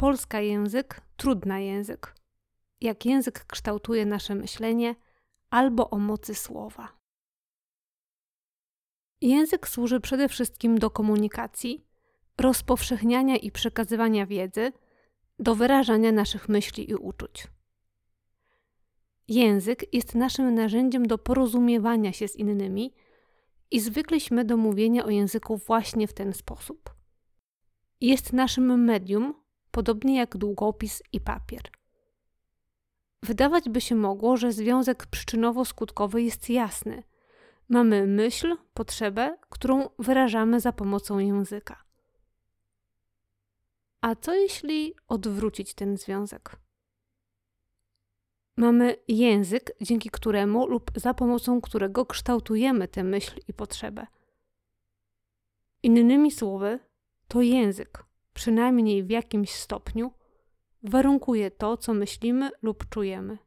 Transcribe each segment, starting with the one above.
Polska język, trudna język. Jak język kształtuje nasze myślenie, albo o mocy słowa. Język służy przede wszystkim do komunikacji, rozpowszechniania i przekazywania wiedzy, do wyrażania naszych myśli i uczuć. Język jest naszym narzędziem do porozumiewania się z innymi i zwykleśmy do mówienia o języku właśnie w ten sposób. Jest naszym medium, podobnie jak długopis i papier. Wydawać by się mogło, że związek przyczynowo-skutkowy jest jasny. Mamy myśl, potrzebę, którą wyrażamy za pomocą języka. A co jeśli odwrócić ten związek? Mamy język, dzięki któremu lub za pomocą którego kształtujemy tę myśl i potrzebę. Innymi słowy, to język, przynajmniej w jakimś stopniu, warunkuje to, co myślimy lub czujemy.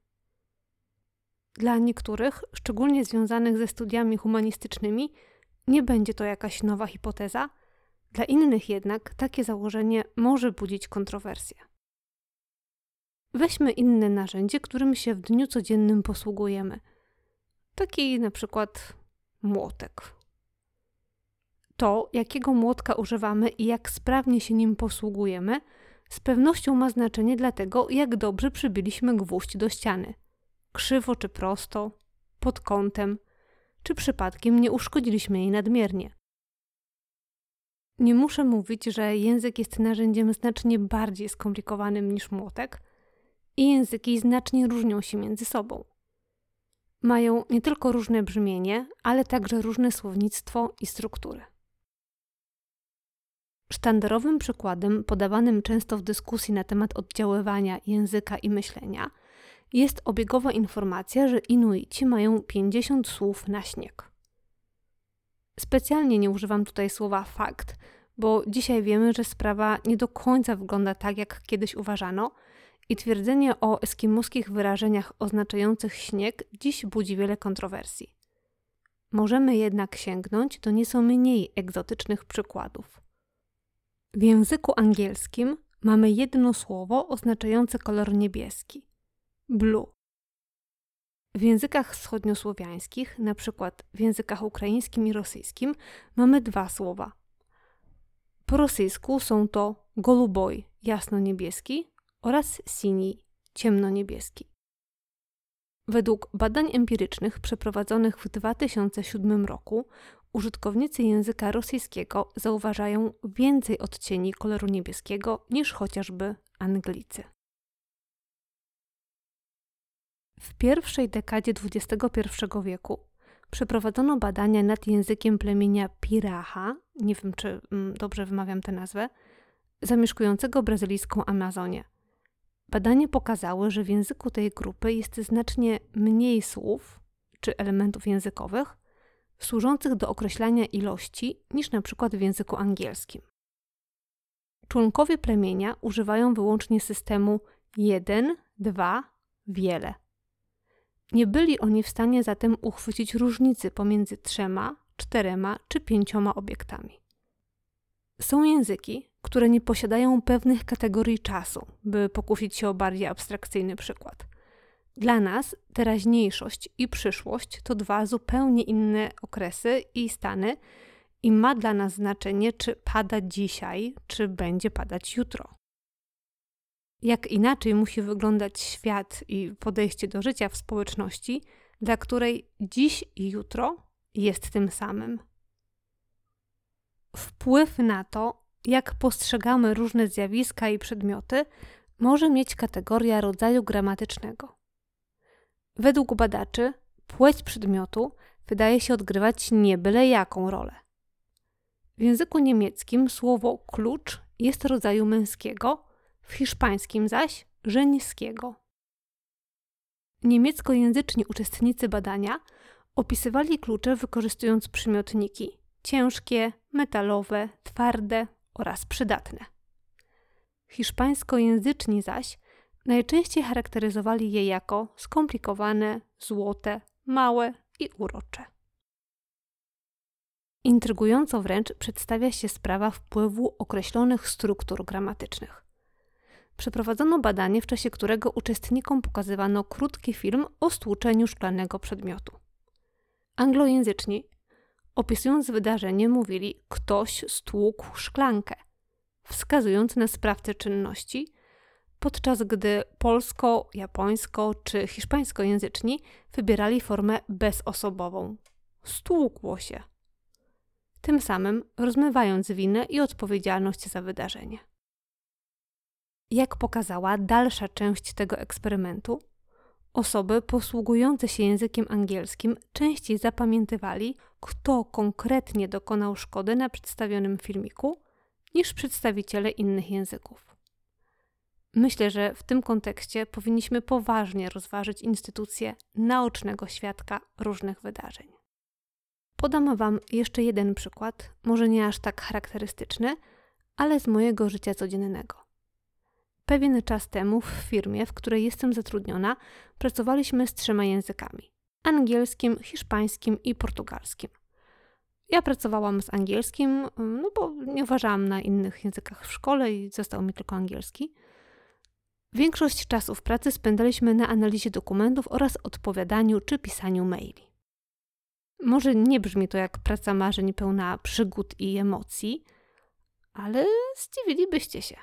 Dla niektórych, szczególnie związanych ze studiami humanistycznymi, nie będzie to jakaś nowa hipoteza, dla innych jednak takie założenie może budzić kontrowersje. Weźmy inne narzędzie, którym się w dniu codziennym posługujemy. Taki na przykład młotek. To, jakiego młotka używamy i jak sprawnie się nim posługujemy, z pewnością ma znaczenie dla tego, jak dobrze przybyliśmy gwóźdź do ściany. Krzywo czy prosto, pod kątem, czy przypadkiem nie uszkodziliśmy jej nadmiernie. Nie muszę mówić, że język jest narzędziem znacznie bardziej skomplikowanym niż młotek i języki znacznie różnią się między sobą. Mają nie tylko różne brzmienie, ale także różne słownictwo i struktury. Sztandarowym przykładem, podawanym często w dyskusji na temat oddziaływania języka i myślenia, jest obiegowa informacja, że Inuici mają 50 słów na śnieg. Specjalnie nie używam tutaj słowa fakt, bo dzisiaj wiemy, że sprawa nie do końca wygląda tak, jak kiedyś uważano, i twierdzenie o eskimoskich wyrażeniach oznaczających śnieg dziś budzi wiele kontrowersji. Możemy jednak sięgnąć do nieco mniej egzotycznych przykładów. W języku angielskim mamy jedno słowo oznaczające kolor niebieski blue. W językach wschodniosłowiańskich, na przykład w językach ukraińskim i rosyjskim, mamy dwa słowa. Po rosyjsku są to goluboj, jasno-niebieski oraz sini, ciemno-niebieski. Według badań empirycznych przeprowadzonych w 2007 roku użytkownicy języka rosyjskiego zauważają więcej odcieni koloru niebieskiego niż chociażby Anglicy. W pierwszej dekadzie XXI wieku przeprowadzono badania nad językiem plemienia Piraha, nie wiem czy mm, dobrze wymawiam tę nazwę, zamieszkującego brazylijską Amazonię. Badania pokazały, że w języku tej grupy jest znacznie mniej słów czy elementów językowych służących do określania ilości niż na przykład w języku angielskim. Członkowie plemienia używają wyłącznie systemu 1, 2, wiele. Nie byli oni w stanie zatem uchwycić różnicy pomiędzy trzema, czterema czy pięcioma obiektami. Są języki, które nie posiadają pewnych kategorii czasu, by pokusić się o bardziej abstrakcyjny przykład. Dla nas teraźniejszość i przyszłość to dwa zupełnie inne okresy i stany, i ma dla nas znaczenie, czy pada dzisiaj, czy będzie padać jutro. Jak inaczej musi wyglądać świat i podejście do życia w społeczności, dla której dziś i jutro jest tym samym. Wpływ na to, jak postrzegamy różne zjawiska i przedmioty, może mieć kategoria rodzaju gramatycznego. Według badaczy, płeć przedmiotu wydaje się odgrywać nie byle jaką rolę. W języku niemieckim słowo klucz jest rodzaju męskiego, w hiszpańskim zaś żeńskiego. Niemieckojęzyczni uczestnicy badania opisywali klucze wykorzystując przymiotniki ciężkie, metalowe, twarde oraz przydatne. Hiszpańskojęzyczni zaś najczęściej charakteryzowali je jako skomplikowane, złote, małe i urocze. Intrygująco wręcz przedstawia się sprawa wpływu określonych struktur gramatycznych. przeprowadzono badanie, w czasie którego uczestnikom pokazywano krótki film o stłuczeniu szklanego przedmiotu. Anglojęzyczni, opisując wydarzenie, mówili: Ktoś stłukł szklankę, wskazując na sprawcę czynności, podczas gdy polsko, japońsko czy hiszpańskojęzyczni wybierali formę bezosobową. Stłukło się. Tym samym rozmywając winę i odpowiedzialność za wydarzenie. Jak pokazała dalsza część tego eksperymentu, osoby posługujące się językiem angielskim częściej zapamiętywali, kto konkretnie dokonał szkody na przedstawionym filmiku, niż przedstawiciele innych języków. Myślę, że w tym kontekście powinniśmy poważnie rozważyć instytucję naocznego świadka różnych wydarzeń. Podam Wam jeszcze jeden przykład, może nie aż tak charakterystyczny, ale z mojego życia codziennego. Pewien czas temu w firmie, w której jestem zatrudniona, pracowaliśmy z trzema językami: angielskim, hiszpańskim i portugalskim. Ja pracowałam z angielskim, no bo nie uważałam na innych językach w szkole i został mi tylko angielski. Większość czasu w pracy spędzaliśmy na analizie dokumentów oraz odpowiadaniu czy pisaniu maili. Może nie brzmi to jak praca marzeń pełna przygód i emocji, ale zdziwilibyście się.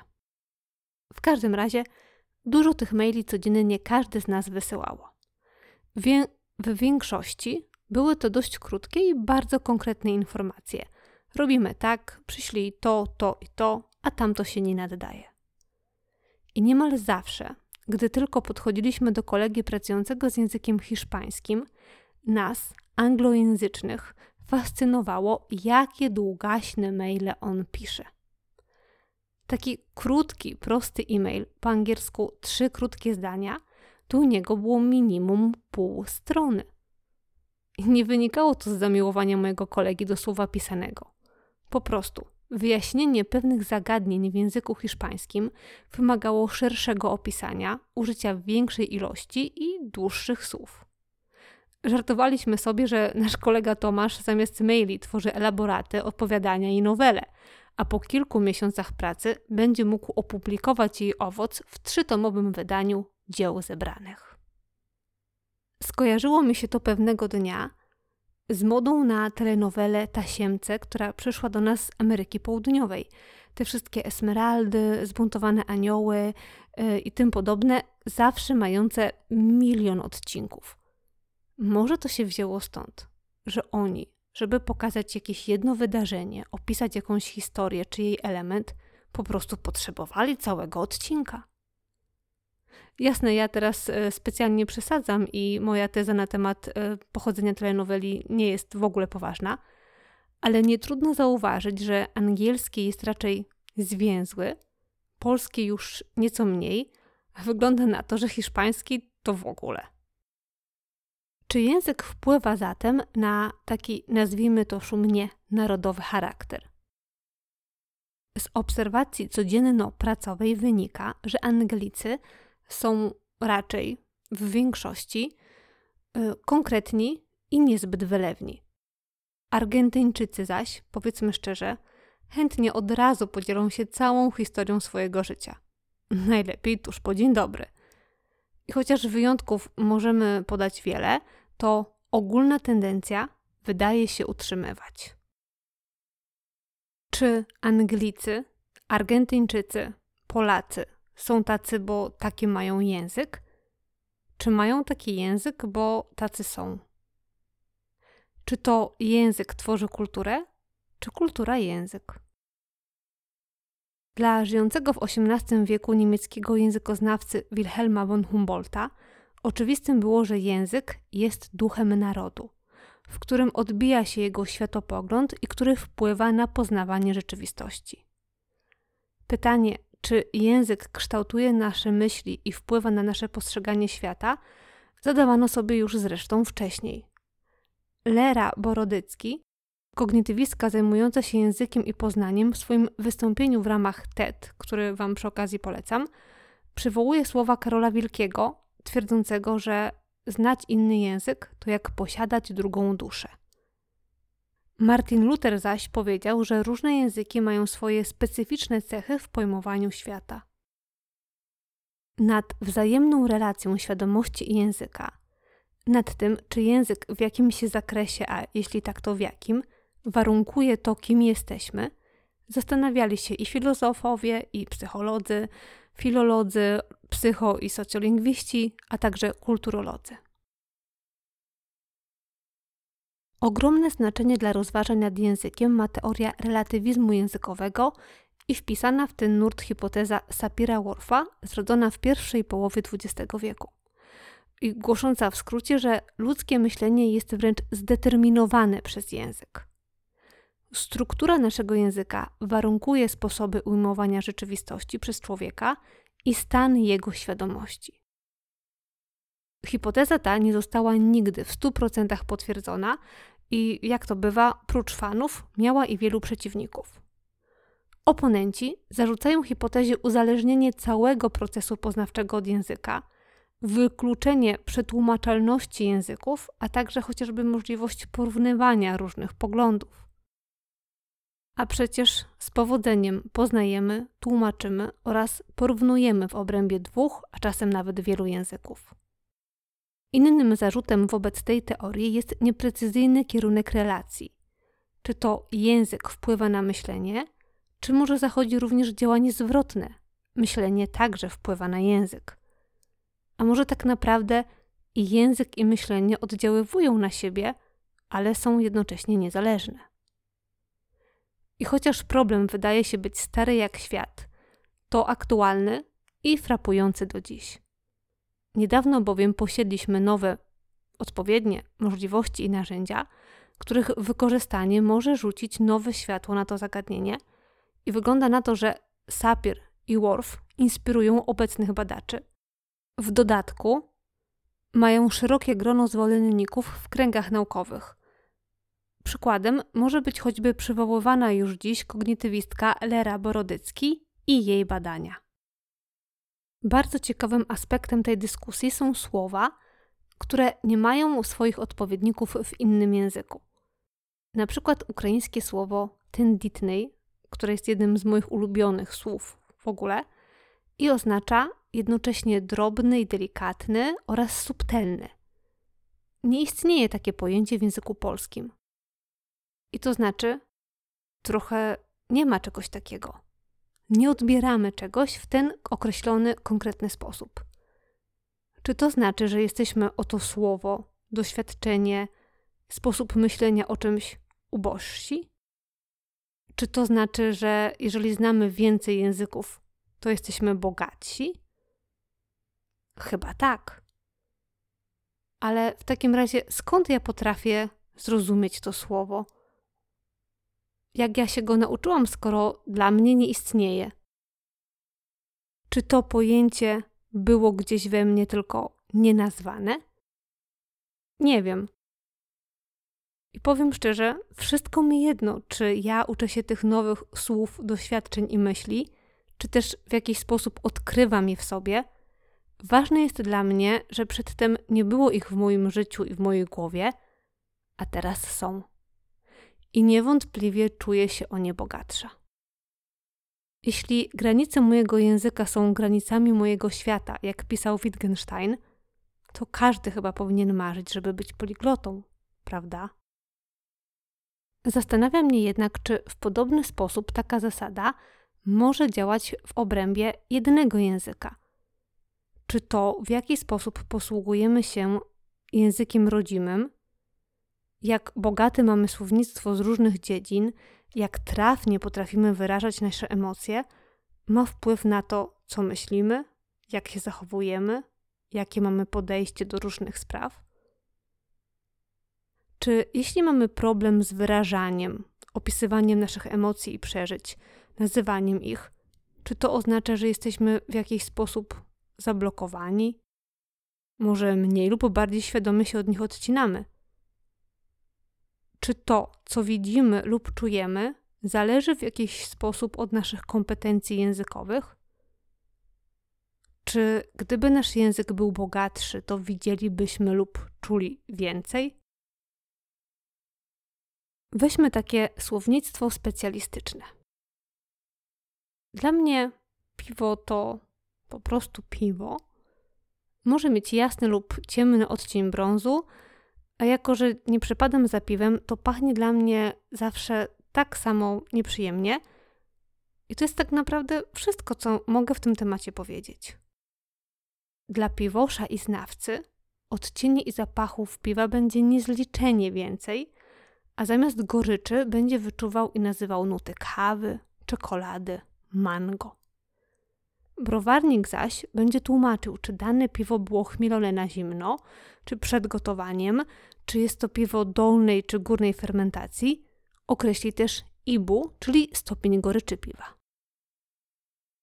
W każdym razie dużo tych maili codziennie każdy z nas wysyłało. Wie w większości były to dość krótkie i bardzo konkretne informacje. Robimy tak, przyślij to, to i to, a tamto się nie nadaje. I niemal zawsze, gdy tylko podchodziliśmy do kolegi pracującego z językiem hiszpańskim, nas, anglojęzycznych, fascynowało, jakie długaśne maile on pisze. Taki krótki, prosty e-mail, po angielsku trzy krótkie zdania, to u niego było minimum pół strony. I nie wynikało to z zamiłowania mojego kolegi do słowa pisanego. Po prostu wyjaśnienie pewnych zagadnień w języku hiszpańskim wymagało szerszego opisania, użycia większej ilości i dłuższych słów. Żartowaliśmy sobie, że nasz kolega Tomasz zamiast maili tworzy elaboraty, opowiadania i nowele, a po kilku miesiącach pracy będzie mógł opublikować jej owoc w trzytomowym wydaniu dzieł zebranych. Skojarzyło mi się to pewnego dnia z modą na telenowelę Tasiemce, która przyszła do nas z Ameryki Południowej. Te wszystkie esmeraldy, zbuntowane anioły yy, i tym podobne, zawsze mające milion odcinków. Może to się wzięło stąd, że oni, żeby pokazać jakieś jedno wydarzenie, opisać jakąś historię czy jej element, po prostu potrzebowali całego odcinka. Jasne, ja teraz e, specjalnie przesadzam i moja teza na temat e, pochodzenia telenoweli nie jest w ogóle poważna, ale nie trudno zauważyć, że angielski jest raczej zwięzły, polski już nieco mniej, a wygląda na to, że hiszpański to w ogóle. Czy język wpływa zatem na taki, nazwijmy to szumnie, narodowy charakter? Z obserwacji codzienno-pracowej wynika, że Anglicy są raczej w większości y, konkretni i niezbyt wylewni. Argentyńczycy zaś, powiedzmy szczerze, chętnie od razu podzielą się całą historią swojego życia. Najlepiej tuż po dzień dobry. I chociaż wyjątków możemy podać wiele, to ogólna tendencja wydaje się utrzymywać. Czy Anglicy, Argentyńczycy, Polacy są tacy, bo taki mają język? Czy mają taki język, bo tacy są? Czy to język tworzy kulturę, czy kultura język? Dla żyjącego w XVIII wieku niemieckiego językoznawcy Wilhelma von Humboldta Oczywistym było, że język jest duchem narodu, w którym odbija się jego światopogląd i który wpływa na poznawanie rzeczywistości. Pytanie, czy język kształtuje nasze myśli i wpływa na nasze postrzeganie świata, zadawano sobie już zresztą wcześniej. Lera Borodycki, kognitywistka zajmująca się językiem i poznaniem, w swoim wystąpieniu w ramach TED, który Wam przy okazji polecam, przywołuje słowa Karola Wielkiego, twierdzącego, że znać inny język to jak posiadać drugą duszę. Martin Luther zaś powiedział, że różne języki mają swoje specyficzne cechy w pojmowaniu świata. nad wzajemną relacją świadomości i języka, nad tym, czy język w jakimś zakresie, a jeśli tak, to w jakim, warunkuje to, kim jesteśmy, zastanawiali się i filozofowie, i psycholodzy, filolodzy, psycho- i socjolingwiści, a także kulturolodzy. Ogromne znaczenie dla rozważań nad językiem ma teoria relatywizmu językowego i wpisana w ten nurt hipoteza Sapira-Whorfa, zrodzona w pierwszej połowie XX wieku. I głosząca w skrócie, że ludzkie myślenie jest wręcz zdeterminowane przez język. Struktura naszego języka warunkuje sposoby ujmowania rzeczywistości przez człowieka i stan jego świadomości. Hipoteza ta nie została nigdy w 100% potwierdzona i, jak to bywa, prócz fanów, miała i wielu przeciwników. Oponenci zarzucają hipotezie uzależnienie całego procesu poznawczego od języka, wykluczenie przetłumaczalności języków, a także chociażby możliwość porównywania różnych poglądów. A przecież z powodzeniem poznajemy, tłumaczymy oraz porównujemy w obrębie dwóch, a czasem nawet wielu języków. Innym zarzutem wobec tej teorii jest nieprecyzyjny kierunek relacji. Czy to język wpływa na myślenie, czy może zachodzi również działanie zwrotne? Myślenie także wpływa na język. A może tak naprawdę i język, i myślenie oddziaływują na siebie, ale są jednocześnie niezależne. I chociaż problem wydaje się być stary jak świat, to aktualny i frapujący do dziś. Niedawno bowiem posiedliśmy nowe, odpowiednie możliwości i narzędzia, których wykorzystanie może rzucić nowe światło na to zagadnienie – i wygląda na to, że Sapir i Worf inspirują obecnych badaczy. W dodatku mają szerokie grono zwolenników w kręgach naukowych. Przykładem może być choćby przywoływana już dziś kognitywistka Lera Borodycki i jej badania. Bardzo ciekawym aspektem tej dyskusji są słowa, które nie mają swoich odpowiedników w innym języku. Na przykład ukraińskie słowo tenditnej które jest jednym z moich ulubionych słów w ogóle i oznacza jednocześnie drobny i delikatny oraz subtelny. Nie istnieje takie pojęcie w języku polskim. I to znaczy, trochę nie ma czegoś takiego. Nie odbieramy czegoś w ten określony, konkretny sposób. Czy to znaczy, że jesteśmy o to słowo, doświadczenie, sposób myślenia o czymś ubożsi? Czy to znaczy, że jeżeli znamy więcej języków, to jesteśmy bogatsi? Chyba tak. Ale w takim razie skąd ja potrafię zrozumieć to słowo? Jak ja się go nauczyłam, skoro dla mnie nie istnieje? Czy to pojęcie było gdzieś we mnie tylko nienazwane? Nie wiem. I powiem szczerze, wszystko mi jedno, czy ja uczę się tych nowych słów, doświadczeń i myśli, czy też w jakiś sposób odkrywam je w sobie. Ważne jest dla mnie, że przedtem nie było ich w moim życiu i w mojej głowie, a teraz są. I niewątpliwie czuję się o nie bogatsza. Jeśli granice mojego języka są granicami mojego świata, jak pisał Wittgenstein, to każdy chyba powinien marzyć, żeby być poliglotą, prawda? Zastanawia mnie jednak, czy w podobny sposób taka zasada może działać w obrębie jednego języka. Czy to, w jaki sposób posługujemy się językiem rodzimym, jak bogate mamy słownictwo z różnych dziedzin, jak trafnie potrafimy wyrażać nasze emocje, ma wpływ na to, co myślimy, jak się zachowujemy, jakie mamy podejście do różnych spraw. Czy jeśli mamy problem z wyrażaniem, opisywaniem naszych emocji i przeżyć, nazywaniem ich, czy to oznacza, że jesteśmy w jakiś sposób zablokowani? Może mniej lub bardziej świadomie się od nich odcinamy? Czy to, co widzimy lub czujemy, zależy w jakiś sposób od naszych kompetencji językowych? Czy gdyby nasz język był bogatszy, to widzielibyśmy lub czuli więcej? Weźmy takie słownictwo specjalistyczne. Dla mnie piwo to po prostu piwo, może mieć jasny lub ciemny odcień brązu, a jako, że nie przepadam za piwem, to pachnie dla mnie zawsze tak samo nieprzyjemnie. I to jest tak naprawdę wszystko, co mogę w tym temacie powiedzieć. Dla piwosza i znawcy odcieni i zapachów piwa będzie niezliczenie więcej, a zamiast goryczy będzie wyczuwał i nazywał nuty kawy, czekolady, mango. Browarnik zaś będzie tłumaczył, czy dane piwo było chmielone na zimno, czy przed gotowaniem, czy jest to piwo dolnej czy górnej fermentacji. Określi też IBU, czyli stopień goryczy piwa.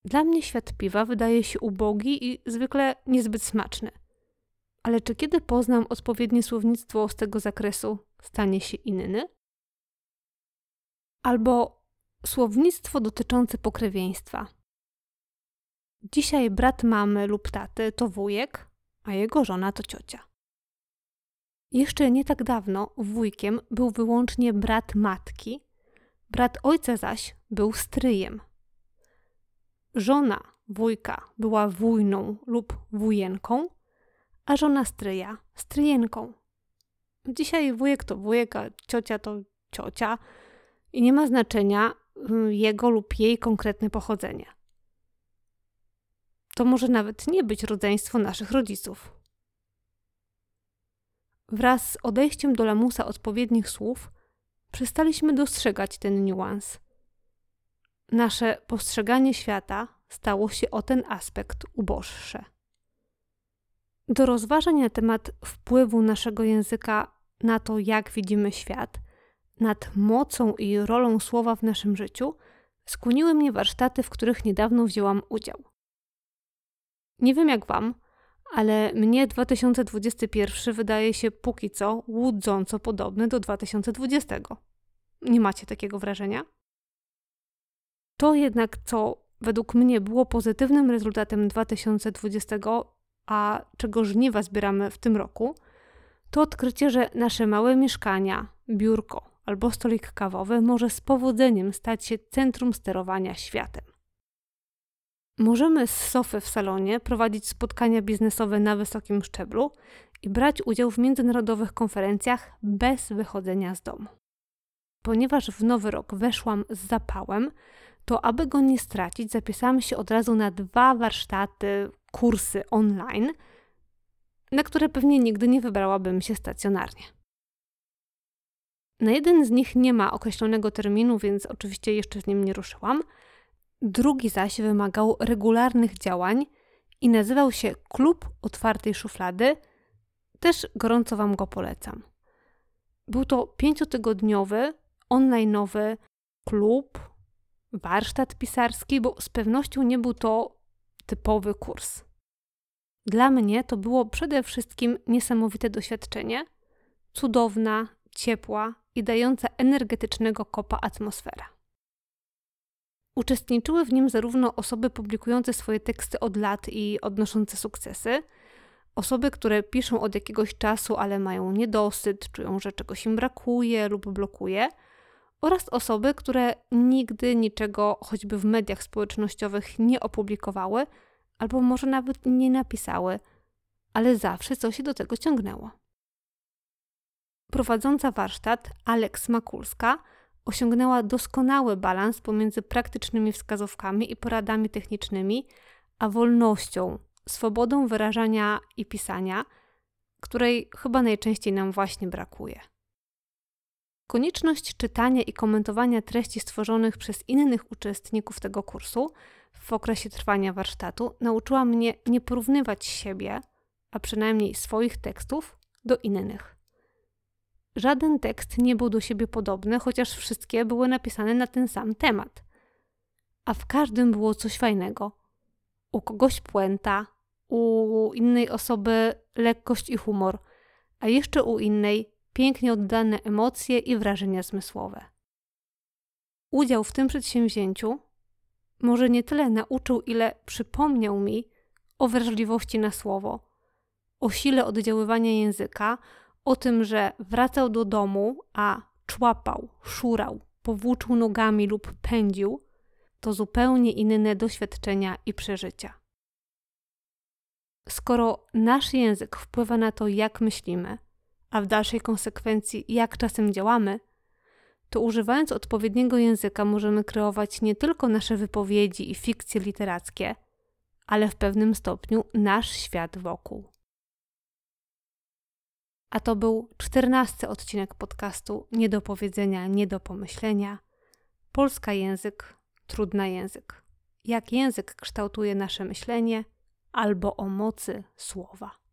Dla mnie świat piwa wydaje się ubogi i zwykle niezbyt smaczny. Ale czy kiedy poznam odpowiednie słownictwo z tego zakresu, stanie się inny? Albo słownictwo dotyczące pokrewieństwa. Dzisiaj brat mamy lub taty to wujek, a jego żona to ciocia. Jeszcze nie tak dawno wujkiem był wyłącznie brat matki, brat ojca zaś był stryjem. Żona wujka była wujną lub wujenką, a żona stryja stryjenką. Dzisiaj wujek to wujek, a ciocia to ciocia i nie ma znaczenia mm, jego lub jej konkretne pochodzenie. To może nawet nie być rodzeństwo naszych rodziców. Wraz z odejściem do lamusa odpowiednich słów, przestaliśmy dostrzegać ten niuans. Nasze postrzeganie świata stało się o ten aspekt uboższe. Do rozważań na temat wpływu naszego języka na to, jak widzimy świat, nad mocą i rolą słowa w naszym życiu, skłoniły mnie warsztaty, w których niedawno wzięłam udział. Nie wiem jak Wam, ale mnie 2021 wydaje się póki co łudząco podobny do 2020. Nie macie takiego wrażenia? To jednak, co według mnie było pozytywnym rezultatem 2020, a czego żniwa zbieramy w tym roku, to odkrycie, że nasze małe mieszkania, biurko albo stolik kawowy może z powodzeniem stać się centrum sterowania światem. Możemy z sofy w salonie prowadzić spotkania biznesowe na wysokim szczeblu i brać udział w międzynarodowych konferencjach bez wychodzenia z domu. Ponieważ w nowy rok weszłam z zapałem, to aby go nie stracić, zapisałam się od razu na dwa warsztaty, kursy online, na które pewnie nigdy nie wybrałabym się stacjonarnie. Na jeden z nich nie ma określonego terminu, więc oczywiście jeszcze z nim nie ruszyłam – Drugi zaś wymagał regularnych działań i nazywał się Klub Otwartej Szuflady. Też gorąco Wam go polecam. Był to pięciotygodniowy, online'owy klub, warsztat pisarski, bo z pewnością nie był to typowy kurs. Dla mnie to było przede wszystkim niesamowite doświadczenie, cudowna, ciepła i dająca energetycznego kopa atmosfera. Uczestniczyły w nim zarówno osoby publikujące swoje teksty od lat i odnoszące sukcesy, osoby, które piszą od jakiegoś czasu, ale mają niedosyt, czują, że czegoś im brakuje lub blokuje, oraz osoby, które nigdy niczego, choćby w mediach społecznościowych, nie opublikowały, albo może nawet nie napisały, ale zawsze coś się do tego ciągnęło. Prowadząca warsztat Aleks Makulska osiągnęła doskonały balans pomiędzy praktycznymi wskazówkami i poradami technicznymi, a wolnością, swobodą wyrażania i pisania, której chyba najczęściej nam właśnie brakuje. Konieczność czytania i komentowania treści stworzonych przez innych uczestników tego kursu w okresie trwania warsztatu nauczyła mnie nie porównywać siebie, a przynajmniej swoich tekstów, do innych. Żaden tekst nie był do siebie podobny, chociaż wszystkie były napisane na ten sam temat. A w każdym było coś fajnego. U kogoś puenta, u innej osoby lekkość i humor, a jeszcze u innej pięknie oddane emocje i wrażenia zmysłowe. Udział w tym przedsięwzięciu może nie tyle nauczył, ile przypomniał mi o wrażliwości na słowo, o sile oddziaływania języka, o tym, że wracał do domu, a człapał, szurał, powłóczył nogami lub pędził, to zupełnie inne doświadczenia i przeżycia. skoro nasz język wpływa na to, jak myślimy, a w dalszej konsekwencji, jak czasem działamy, to używając odpowiedniego języka możemy kreować nie tylko nasze wypowiedzi i fikcje literackie, ale w pewnym stopniu nasz świat wokół. A to był czternasty odcinek podcastu Nie do powiedzenia, nie do pomyślenia. Polska język, trudna język. Jak język kształtuje nasze myślenie albo o mocy słowa.